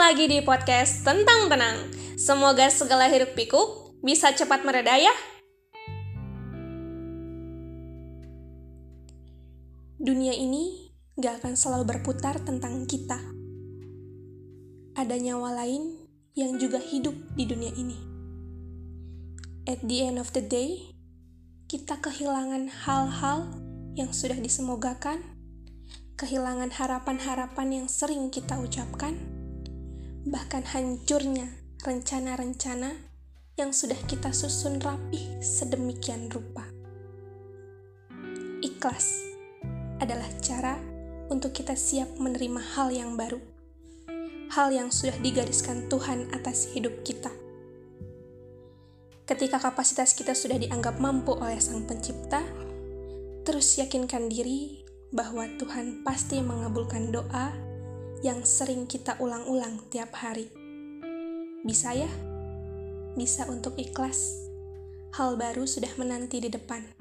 lagi di podcast tentang tenang. Semoga segala hiruk pikuk bisa cepat mereda ya. Dunia ini gak akan selalu berputar tentang kita. Ada nyawa lain yang juga hidup di dunia ini. At the end of the day, kita kehilangan hal-hal yang sudah disemogakan, kehilangan harapan-harapan yang sering kita ucapkan, bahkan hancurnya rencana-rencana yang sudah kita susun rapih sedemikian rupa. Ikhlas adalah cara untuk kita siap menerima hal yang baru, hal yang sudah digariskan Tuhan atas hidup kita. Ketika kapasitas kita sudah dianggap mampu oleh Sang Pencipta, terus yakinkan diri bahwa Tuhan pasti mengabulkan doa yang sering kita ulang-ulang tiap hari. Bisa ya? Bisa untuk ikhlas. Hal baru sudah menanti di depan.